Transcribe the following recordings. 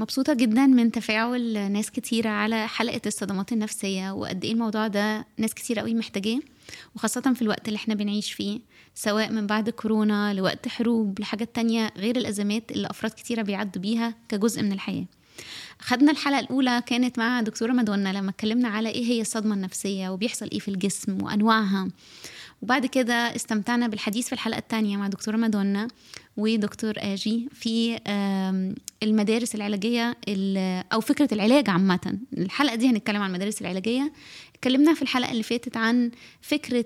مبسوطة جدا من تفاعل ناس كتيرة على حلقة الصدمات النفسية وقد إيه الموضوع ده ناس كتيرة قوي محتاجاه وخاصة في الوقت اللي إحنا بنعيش فيه سواء من بعد كورونا لوقت حروب لحاجات تانية غير الأزمات اللي أفراد كتيرة بيعدوا بيها كجزء من الحياة. خدنا الحلقة الأولى كانت مع دكتورة مدونة لما اتكلمنا على إيه هي الصدمة النفسية وبيحصل إيه في الجسم وأنواعها. وبعد كده استمتعنا بالحديث في الحلقة الثانية مع دكتورة مادونا ودكتور آجي في المدارس العلاجية أو فكرة العلاج عامة. الحلقة دي هنتكلم عن المدارس العلاجية. اتكلمنا في الحلقة اللي فاتت عن فكرة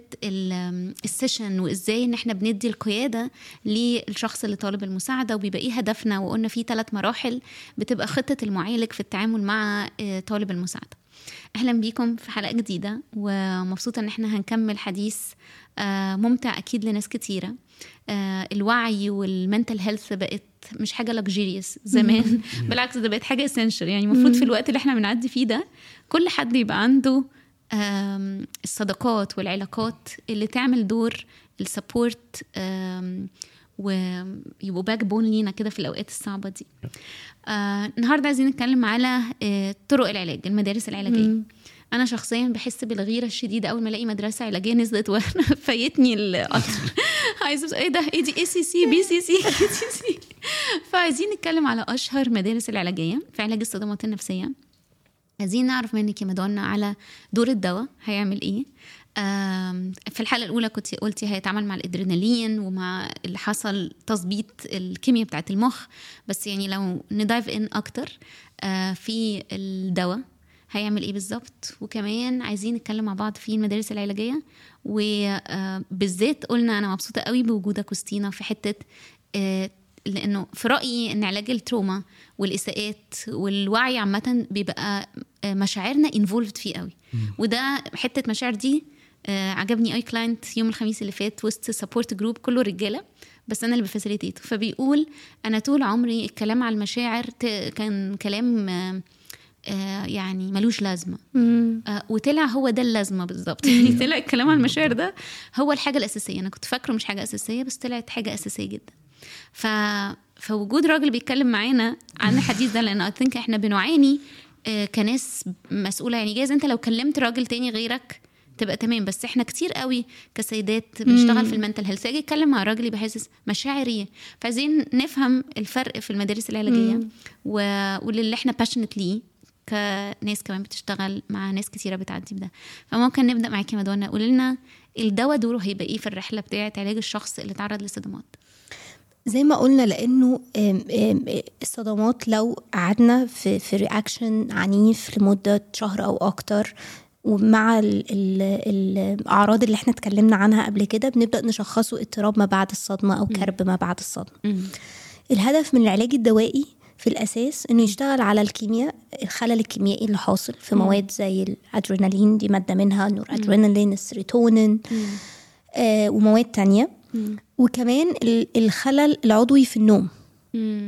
السيشن وإزاي إن إحنا بندي القيادة للشخص اللي طالب المساعدة وبيبقى إيه هدفنا وقلنا في ثلاث مراحل بتبقى خطة المعالج في التعامل مع طالب المساعدة. أهلا بيكم في حلقة جديدة ومبسوطة إن إحنا هنكمل حديث ممتع أكيد لناس كتيرة. الوعي وال mental health بقت مش حاجة luxurious زمان. بالعكس ده بقت حاجة essential يعني المفروض في الوقت اللي إحنا بنعدي فيه ده كل حد يبقى عنده الصداقات والعلاقات اللي تعمل دور ال support ويبقوا backbone لينا كده في الأوقات الصعبة دي. آه النهارده عايزين نتكلم على آه طرق العلاج المدارس العلاجية. أنا شخصيا بحس بالغيرة الشديدة أول ما ألاقي مدرسة علاجية نزلت وأنا فايتني القطر. عايزة إيه ده؟ إيه دي؟ اي سي سي؟ بي سي سي؟ سي سي؟ فعايزين نتكلم على أشهر مدارس العلاجية في علاج الصدمات النفسية. عايزين نعرف منك يا مدونا على دور الدواء هيعمل إيه. في الحلقة الأولى كنت قلتي هيتعامل مع الأدرينالين ومع اللي حصل تظبيط الكيمياء بتاعة المخ. بس يعني لو ندايف إن أكتر في الدواء هيعمل إيه بالظبط. وكمان عايزين نتكلم مع بعض في المدارس العلاجية. وبالذات قلنا أنا مبسوطة قوي بوجودك وستينا في حتة لأنه في رأيي إن علاج ال trauma والإساءات والوعي عامة بيبقى مشاعرنا involved فيه قوي. وده حتة مشاعر دي آه عجبني أي client يوم الخميس اللي فات وسط support group كله رجالة بس أنا اللي ب facilitate ه. فبيقول أنا طول عمري الكلام على المشاعر كان كلام آه يعني ملوش لازمة. آه وطلع هو ده اللازمة بالظبط. يعني طلع الكلام على المشاعر ده هو الحاجة الأساسية. أنا كنت فاكره مش حاجة أساسية بس طلعت حاجة أساسية جدا. ف فوجود راجل بيتكلم معانا عن الحديث ده لأن I think إحنا بنعاني آه كناس مسؤولة. يعني جايز أنت لو كلمت راجل تاني غيرك تبقى تمام بس إحنا كتير قوي كسيدات بنشتغل في ال mental health. أجي أتكلم مع راجل يبقى حاسس مشاعري. فعايزين نفهم الفرق في المدارس العلاجية و... واللي إحنا passionate ليه كناس كمان بتشتغل مع ناس كتيرة بتعدي بده. فممكن نبدأ معاكي مادونا قولي لنا الدواء دوره هيبقى إيه في الرحلة بتاعه علاج الشخص اللي تعرض لصدمات زي ما قلنا لأنه الصدمات لو قعدنا في في reaction عنيف لمدة شهر أو أكتر ومع ال ال الأعراض اللي إحنا اتكلمنا عنها قبل كده بنبدأ نشخصه اضطراب ما بعد الصدمة أو كرب ما بعد الصدمة. الهدف من العلاج الدوائي في الأساس إنه يشتغل على الكيمياء الخلل الكيميائي اللي حاصل في مواد زي الأدرينالين دي مادة منها النور ادرينالين السيروتونين آه ومواد تانية. م. وكمان الخلل العضوي في النوم.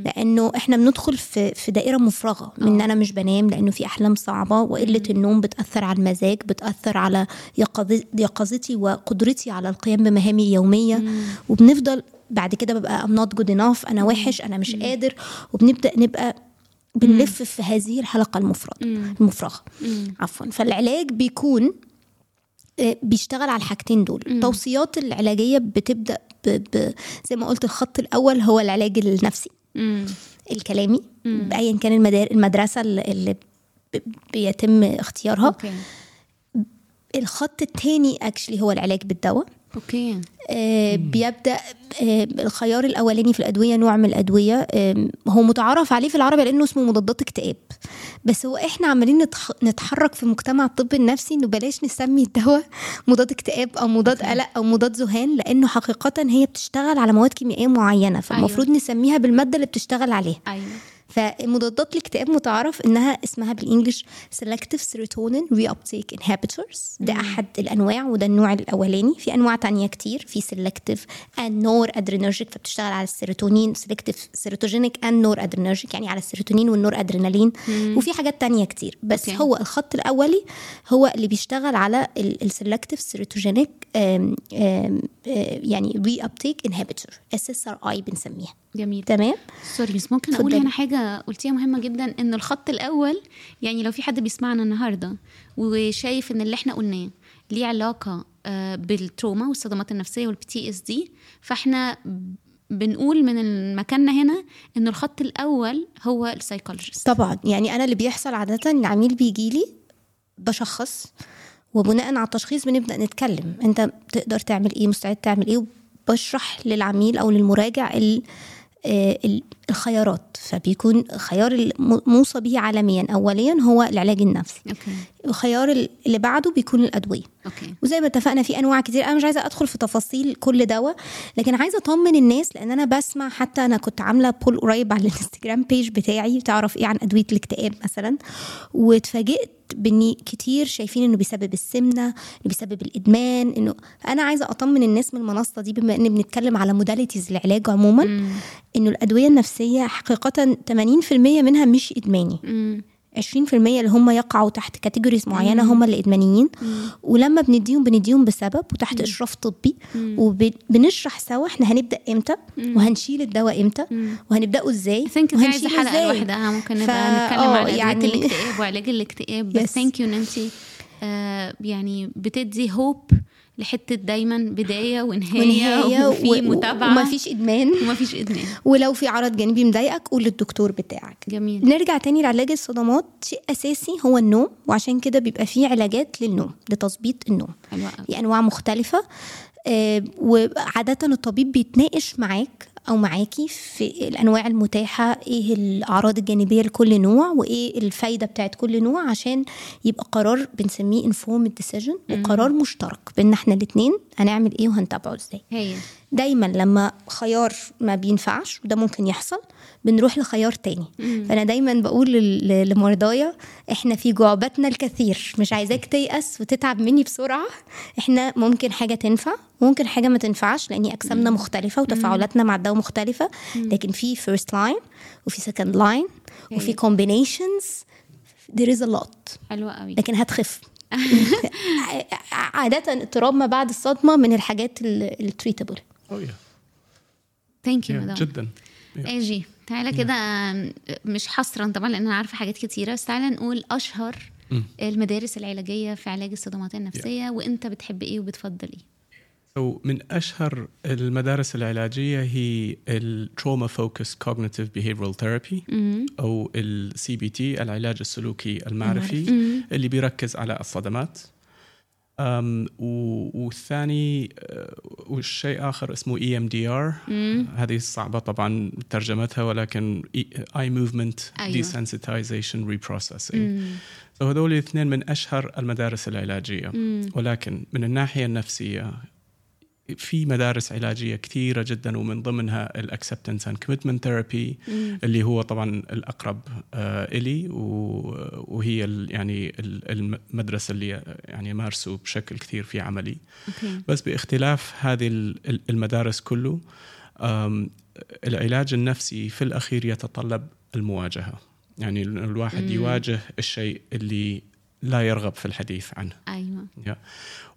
لأنه إحنا بندخل في في دائرة مفرغة من إن أنا مش بنام لأنه في أحلام صعبة وقلة النوم بتأثر على المزاج بتأثر على يقظتي وقدرتي على القيام بمهامي اليومية. وبنفضل بعد كده ببقى I'm not good enough أنا وحش أنا مش قادر. وبنبدأ نبقى بنلف في هذه الحلقة المفرغة. المفرغه عفوا. فالعلاج بيكون بيشتغل على الحاجتين دول. التوصيات العلاجية بتبدأ ب... ب... زي ما قلت الخط الأول هو العلاج النفسي. مم. الكلامي بايا كان المدار... المدرسة اللي. بيتم اختيارها. أوكي. الخط الثاني actually هو العلاج بالدواء. okay. آه بيبدأ آه الخيار الأولاني في الأدوية نوع من الأدوية آه هو متعارف عليه في العربي لأنه اسمه مضادات اكتئاب. بس هو إحنا عمالين نتح... نتحرك في مجتمع الطب النفسي إنه بلاش نسمي الدواء مضاد اكتئاب أو مضاد قلق أو مضاد ذهان لأنه حقيقه هي بتشتغل على مواد كيميائية معينة فالمفروض أيوة. نسميها بالمادة اللي بتشتغل عليها. أيوه. فمضادات الاكتئاب متعارف إنها اسمها بال English selective serotonin reuptake inhibitors. ده مم. أحد الأنواع وده النوع الأولاني. في أنواع تانية كتير. في selective and noradrenergic فبتشتغل على السيروتونين. selective serotogenic and noradrenergic يعني على السيروتونين والنورادرينالين. وفي حاجات تانية كتير. بس okay. هو الخط الأولي هو اللي بيشتغل على ال selective serotogenic يعني reuptake inhibitor. SSRI بنسميها. جميل. تمام؟ sorry بس ممكن أقول. هنا حاجة قلتيها مهمة جدا إن الخط الأول يعني لو في حد بيسمعنا النهارده وشايف إن اللي إحنا قلناه ليه علاقة آه، بال trauma والصدمات النفسية وال PTSD فإحنا بنقول من مكاننا هنا إن الخط الأول هو ال psychologist طبعا. يعني أنا اللي بيحصل عاده العميل بيجي لي بشخص وبناء على التشخيص بنبدأ نتكلم. أنت تقدر تعمل إيه؟ مستعد تعمل إيه؟ وبشرح للعميل أو للمراجع الخيارات. فبيكون خيار الموصى به عالميا. اوليا هو العلاج النفسي. okay. الخيار اللي بعده بيكون الأدوية. okay. وزي ما اتفقنا في أنواع كتير. أنا مش عايزة أدخل في تفاصيل كل دواء لكن عايزة أطمن الناس لأن أنا بسمع حتى أنا كنت عاملة poll قريب على الإنستجرام page بتاعي تعرف إيه عن أدوية الاكتئاب مثلا؟ واتفاجئت بان كتير شايفين إنه بيسبب السمنة إنه بيسبب الإدمان إنه أنا عايزة أطمن الناس من المنصة دي بما إن بنتكلم على modalities العلاج عموما إنه الأدوية النفسية حقيقه 80% منها مش إدماني. امم 20% اللي هم يقعوا تحت categories معينة هم اللي إدمانيين. ولما بنديهم بنديهم بسبب وتحت إشراف طبي وبنشرح سوا إحنا هنبدأ إمتى وهنشيل الدواء إمتى وهنبدأه إزاي think دي عايزة وهنشيله حلقة إزاي. لوحدها. ممكن ف- نبقى نتكلم آه، عن ادويه يعني- الاكتئاب وعلاج الاكتئاب. بس. thank you ان انت يعني بتدي hope لحتة دايما بداية ونهاية, ونهاية وفي و- متابعة. ومفيش إدمان. ومفيش إدمان. ولو في عرض جانبي مضايقك قول للدكتور بتاعك. جميل. نرجع تاني لعلاج الصدمات. شيء أساسي هو النوم وعشان كده بيبقى فيه علاجات للنوم لتظبيط النوم. في أنواع مختلفة. آه، وعادة الطبيب بيتناقش معاك أو معاكي في الأنواع المتاحة إيه الأعراض الجانبية لكل نوع وإيه الفايدة بتاعت كل نوع عشان يبقى قرار بنسميه informed decision وقرار مشترك بيننا إحنا الاثنين هنعمل إيه وهنتابعه إزاي. دايما لما خيار ما بينفعش وده ممكن يحصل بنروح لخيار تاني. فأنا دايما بقول لمرضايا إحنا في جعبتنا الكثير مش عايزاك تيأس وتتعب مني بسرعة. إحنا ممكن حاجة تنفع ممكن حاجة ما تنفعش لأن أجسامنا مختلفة وتفاعلاتنا مع الدواء مختلفة. لكن في first line وفي second line وفي. combinations there is a lot. حلوة قوي. لكن هتخف. عادة اضطراب ما بعد الصدمة من الحاجات ال treatable Oh yeah. thank you yeah مدام جدا. Yeah. أجي تعالى كده مش حصرا طبعا لأن أنا عارفة حاجات كتيرة. بس تعالى نقول أشهر المدارس العلاجية في علاج الصدمات النفسية وأنت بتحب إيه وبتفضل إيه؟ So من أشهر المدارس العلاجية هي ال Trauma Focused Cognitive Behavioral Therapy أو ال CBT العلاج السلوكي المعرفي اللي بيركز على الصدمات. والثاني أه، والشيء آخر اسمه EMDR هذه صعبة طبعا ترجمتها ولكن E- Eye Movement أيوة. Desensitization Reprocessing. so هذول الاثنين من أشهر المدارس العلاجية. ولكن من الناحية النفسية في مدارس علاجية كثيرة جدا ومن ضمنها ال acceptance and commitment therapy اللي هو طبعا الأقرب آه إلي. و- وهي يعني ال- المدرسة اللي يعني مارسوا بشكل كثير في عملي. أوكي. بس باختلاف هذه ال- ال- المدارس كله العلاج النفسي في الأخير يتطلب المواجهة. يعني ال- الواحد يواجه الشيء اللي لا يرغب في الحديث عنه. أيوه. يا.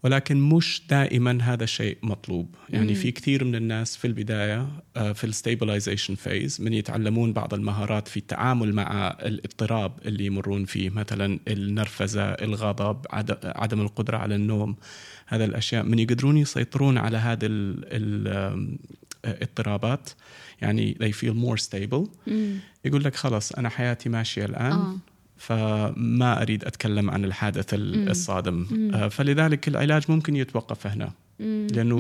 ولكن مش دائما هذا الشيء مطلوب. يعني في كثير من الناس في البداية آه، في ال stabilization phase من يتعلمون بعض المهارات في التعامل مع الاضطراب اللي يمرون فيه مثلا النرفزة الغضب عد- عدم القدرة على النوم هذا الأشياء. من يقدرون يسيطرون على هذه ال- ال- آم، آه، الاضطرابات يعني they feel more stable. يقول لك خلاص أنا حياتي ماشية الآن. آه. فما أريد أتكلم عن الحادث ال- الصادم. آه، فلذلك العلاج ممكن يتوقف هنا. لأنه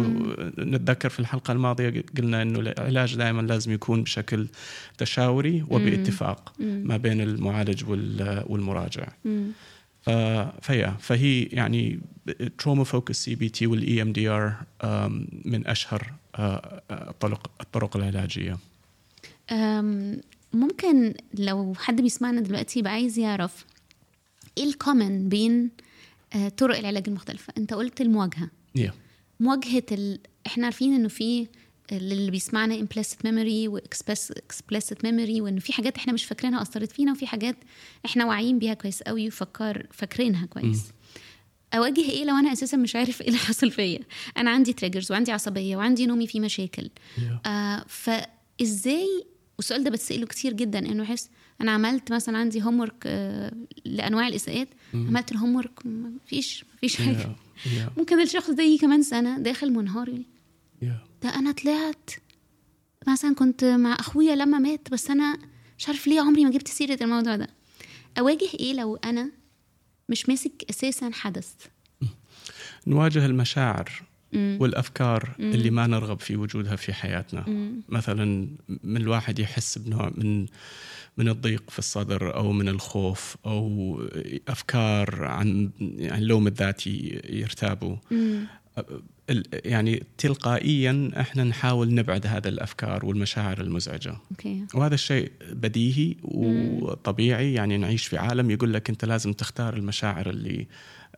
نتذكر في الحلقة الماضية قلنا إنه العلاج دائما لازم يكون بشكل تشاوري وباتفاق ما بين المعالج وال- والمراجع. فهي فهي يعني تروما فوكس سي بي تي والاي ام دي ار من أشهر آه، آه، الطرق الطرق العلاجية. ممكن لو حد بيسمعنا دلوقتي يبقى عايز يعرف إيه ال common بين آه، طرق العلاج المختلفة. انت قلت المواجهة. Yeah. مواجهة ال... إحنا عارفين انه في اللي بيسمعنا implicit memory و explicit memory وإنه في حاجات إحنا مش فاكرينها أثرت فينا وفي حاجات إحنا واعيين بيها كويس قوي وفكر فاكرينها كويس. أواجه إيه لو أنا أساسا مش عارف إيه اللي حصل فيا؟ أنا عندي تريجرز وعندي عصبية وعندي نومي فيه مشاكل. Yeah. آه ف إزاي والسؤال ده بتسأله كتير جدا إنه يحس أنا عملت مثلا عندي هوم ورك لأنواع الإساءات عملت الهوم ورك مفيش مفيش حاجة Yeah, yeah, ممكن الشخص ده يجي كمان سنة داخل منهار يقول yeah. ده أنا طلعت مثلا كنت مع أخويا لما مات بس أنا مش عارف ليه عمري ما جبت سيرة الموضوع ده. أواجه إيه لو أنا مش ماسك أساسا حدث؟ نواجه المشاعر. مم. والأفكار اللي ما نرغب في وجودها في حياتنا مم. مثلا من الواحد يحس بنوع من من الضيق في الصدر أو من الخوف أو أفكار عن عن اللوم الذاتي يرتابوا مم. يعني تلقائيا إحنا نحاول نبعد هذه الأفكار والمشاعر المزعجة أوكي وهذا الشيء بديهي وطبيعي يعني نعيش في عالم يقول لك أنت لازم تختار المشاعر اللي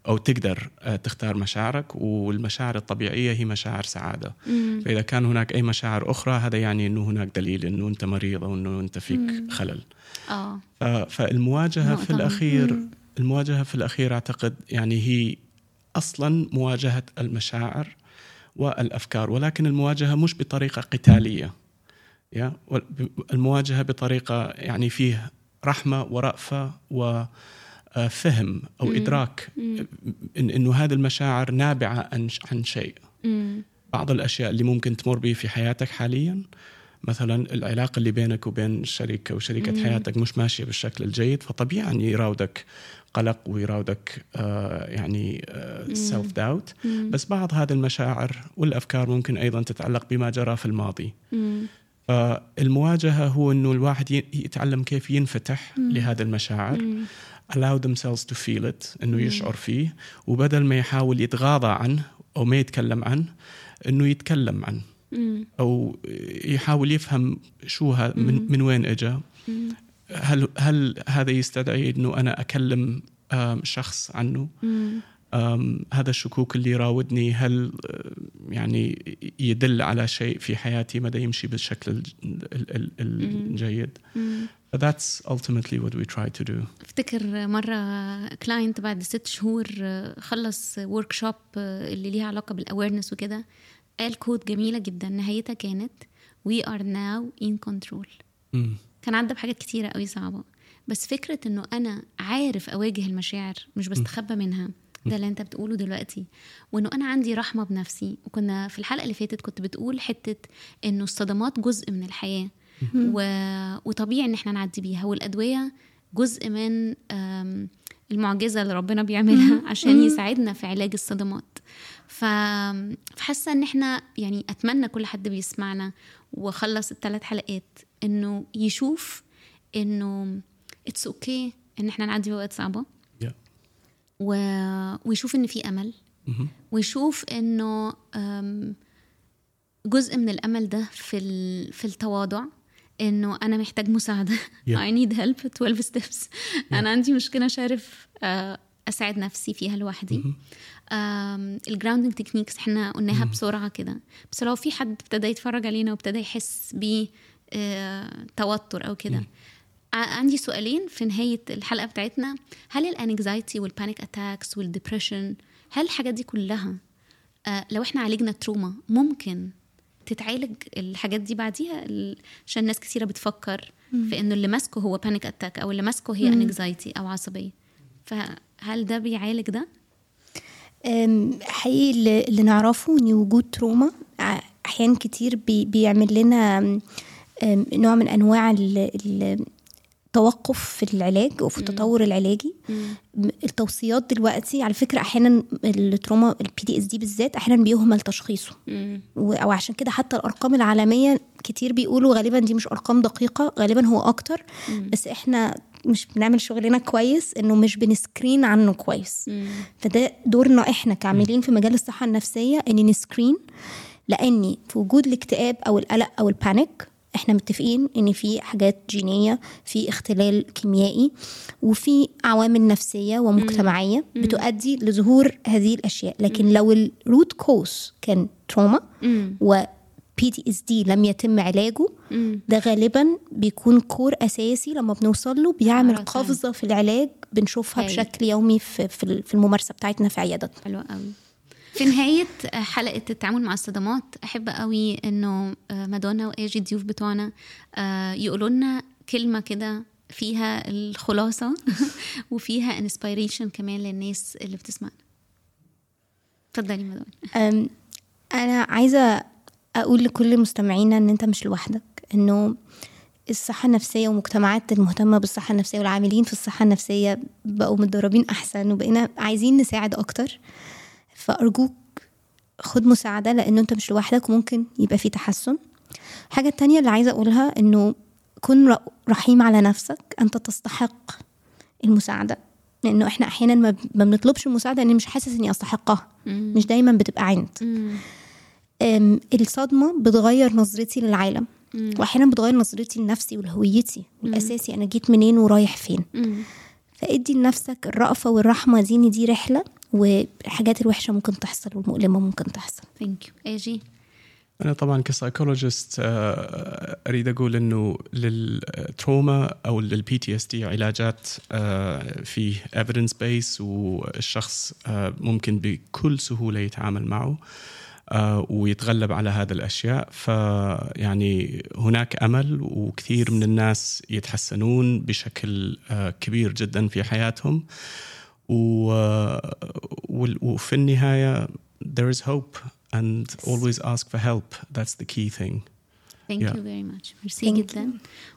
أو تقدر آه، تختار مشاعرك والمشاعر الطبيعية هي مشاعر سعادة. مم. فإذا كان هناك أي مشاعر أخرى هذا يعني إنه هناك دليل إنه أنت مريض أو إنه أنت فيك خلل. آه. ف- فالمواجهة في الأخير المواجهة في الأخير أعتقد يعني هي أصلا مواجهة المشاعر والأفكار ولكن المواجهة مش بطريقة قتالية يا؟ المواجهة بطريقة يعني فيه رحمة ورأفة وفهم أو مم. إدراك مم. إن إنه هذه المشاعر نابعة عن عن شيء مم. بعض الأشياء اللي ممكن تمر به في حياتك حاليا مثلا العلاقة اللي بينك وبين الشريك أو شريكة مم. حياتك مش ماشية بالشكل الجيد فطبيعي ان يراودك قلق ويراودك آه يعني سيلف داوت مم. بس بعض هذه المشاعر والأفكار ممكن أيضا تتعلق بما جرى في الماضي مم. فالمواجهه هو إنه الواحد يتعلم كيف ينفتح لهذه المشاعر مم. Allow themselves to feel it إنه يشعر فيه وبدل ما يحاول يتغاضى عنه أو ما يتكلم عنه إنه يتكلم عنه. أو يحاول يفهم شو ها من, من وين اجى مم. هل هل هذا يستدعي إنه أنا أكلم شخص عنه؟ هذا الشكوك اللي يراودني هل يعني يدل على شيء في حياتي مدى يمشي بالشكل الج- ال- ال- الجيد؟ that's ultimately what we try to do. افتكر مرة client بعد ست شهور آه، خلص workshop اللي ليها علاقة بال awareness وكده قال كود جميلة جدا نهايتها كانت we are now in control. مم. كان عدى بحاجات كتيرة قوي صعبة بس فكرة إنه أنا عارف أواجه المشاعر مش بستخبى منها. ده اللي انت بتقوله دلوقتي. وإنه أنا عندي رحمة بنفسي. وكنا في الحلقة اللي فاتت كنت بتقول حتة إنه الصدمات جزء من الحياة. و... وطبيعي إن إحنا نعدي بيها. والأدوية جزء من أم، المعجزة اللي ربنا بيعملها عشان يساعدنا في علاج الصدمات. ف- فحاسة إن إحنا يعني أتمنى كل حد بيسمعنا وخلص الثلاث حلقات إنه يشوف إنه it's okay إن إحنا نعدي بوقت Yeah. و... ويشوف إن في أمل. ويشوف إنه جزء من الأمل ده في ال... في التواضع. إنه أنا محتاج مساعدة. Yeah. I need help. 12 steps. أنا عندي مشكلة مش عارف آه، أساعد نفسي فيها لوحدي. ال grounding techniques إحنا قلناها بسرعة كده. بس لو في حد ابتدى يتفرج علينا وابتدى يحس ب توتر أو كده عندي سؤالين في نهاية الحلقة بتاعتنا. هل ال anxiety وال panic attacks وال depression هل الحاجات دي كلها آه، لو إحنا عالجنا ال trauma ممكن تتعالج الحاجات دي بعديها؟ عشان ناس كثيره بتفكر في إنه اللي ماسكه هو panic attack أو اللي ماسكه هي anxiety أو عصبية. فهل ده بيعالج ده؟ حقيقي اللي- نعرفه إن وجود trauma ع- أحيان كتير بي بيعمل لنا نوع من أنواع ال- ال- التوقف في العلاج وفي التطور العلاجي. التوصيات دلوقتي على فكرة أحيانا ال trauma ال PTSD بالذات أحيانا بيهمل تشخيصه. و- أو عشان كده حتى الأرقام العالمية كتير بيقولوا غالبا دي مش أرقام دقيقة غالبا هو أكتر. بس إحنا مش بنعمل شغلنا كويس إنه مش بن screen عنه كويس. فده دورنا إحنا كعاملين في مجال الصحة النفسية ان ن screen. لأني في وجود الاكتئاب أو القلق أو ال panic إحنا متفقين إن في حاجات جينية في اختلال كيميائي وفي عوامل نفسية ومجتمعية بتؤدي لظهور هذه الأشياء. لكن لو ال root cause كان trauma و PTSD لم يتم علاجه ده غالبا بيكون core أساسي لما بنوصل له بيعمل قفزة في العلاج بنشوفها هايل. بشكل يومي في في الممارسة بتاعتنا في عيادتنا. حلوة قوي في نهاية حلقة التعامل مع الصدمات أحب قوي إنه آه، مادونا وآجي الضيوف بتوعنا آه، يقولوا لنا كلمة كده فيها الخلاصة وفيها inspiration كمان للناس اللي بتسمعنا. اتفضلي مادونا. أم، أنا عايزة أقول لكل مستمعينا إن أنت مش لوحدك إنه الصحة النفسية ومجتمعات المهتمة بالصحة النفسية والعاملين في الصحة النفسية بقوا متدربين أحسن وبقينا عايزين نساعد أكتر. فأرجوك خد مساعدة لأنه أنت مش لوحدك وممكن يبقى في تحسن. الحاجة التانية اللي عايزة أقولها إنه كن رحيم على نفسك أنت تستحق المساعدة. لأنه إحنا أحيانا ما بنطلبش المساعدة لأني مش حاسس إني أستحقها. مش دايما بتبقى عند. الصدمة بتغير نظرتي للعالم. وأحيانا بتغير نظرتي لنفسي ولهويتي. والأساسي أنا جيت منين ورايح فين. فادي لنفسك الرأفة والرحمة. دي ان دي رحلة والحاجات الوحشة ممكن تحصل والمؤلمة ممكن تحصل. thank you آجي أنا طبعا ك psychologist أريد أقول إنه لل trauma أو لل PTSD علاجات آه، في evidence based والشخص آه، ممكن بكل سهولة يتعامل معه. آه، ويتغلب على هذه الأشياء. فيعني هناك أمل وكثير من الناس يتحسنون بشكل آه، كبير جدا في حياتهم. وال- وفي النهاية there is hope and always ask for help. That's the key thing. ثانك Yeah. يو فيري ماتش ميرسي Thank جدا.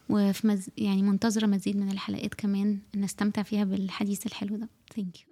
وفي مز... يعني منتظرة مزيد من الحلقات كمان نستمتع فيها بالحديث الحلو ده. Thank you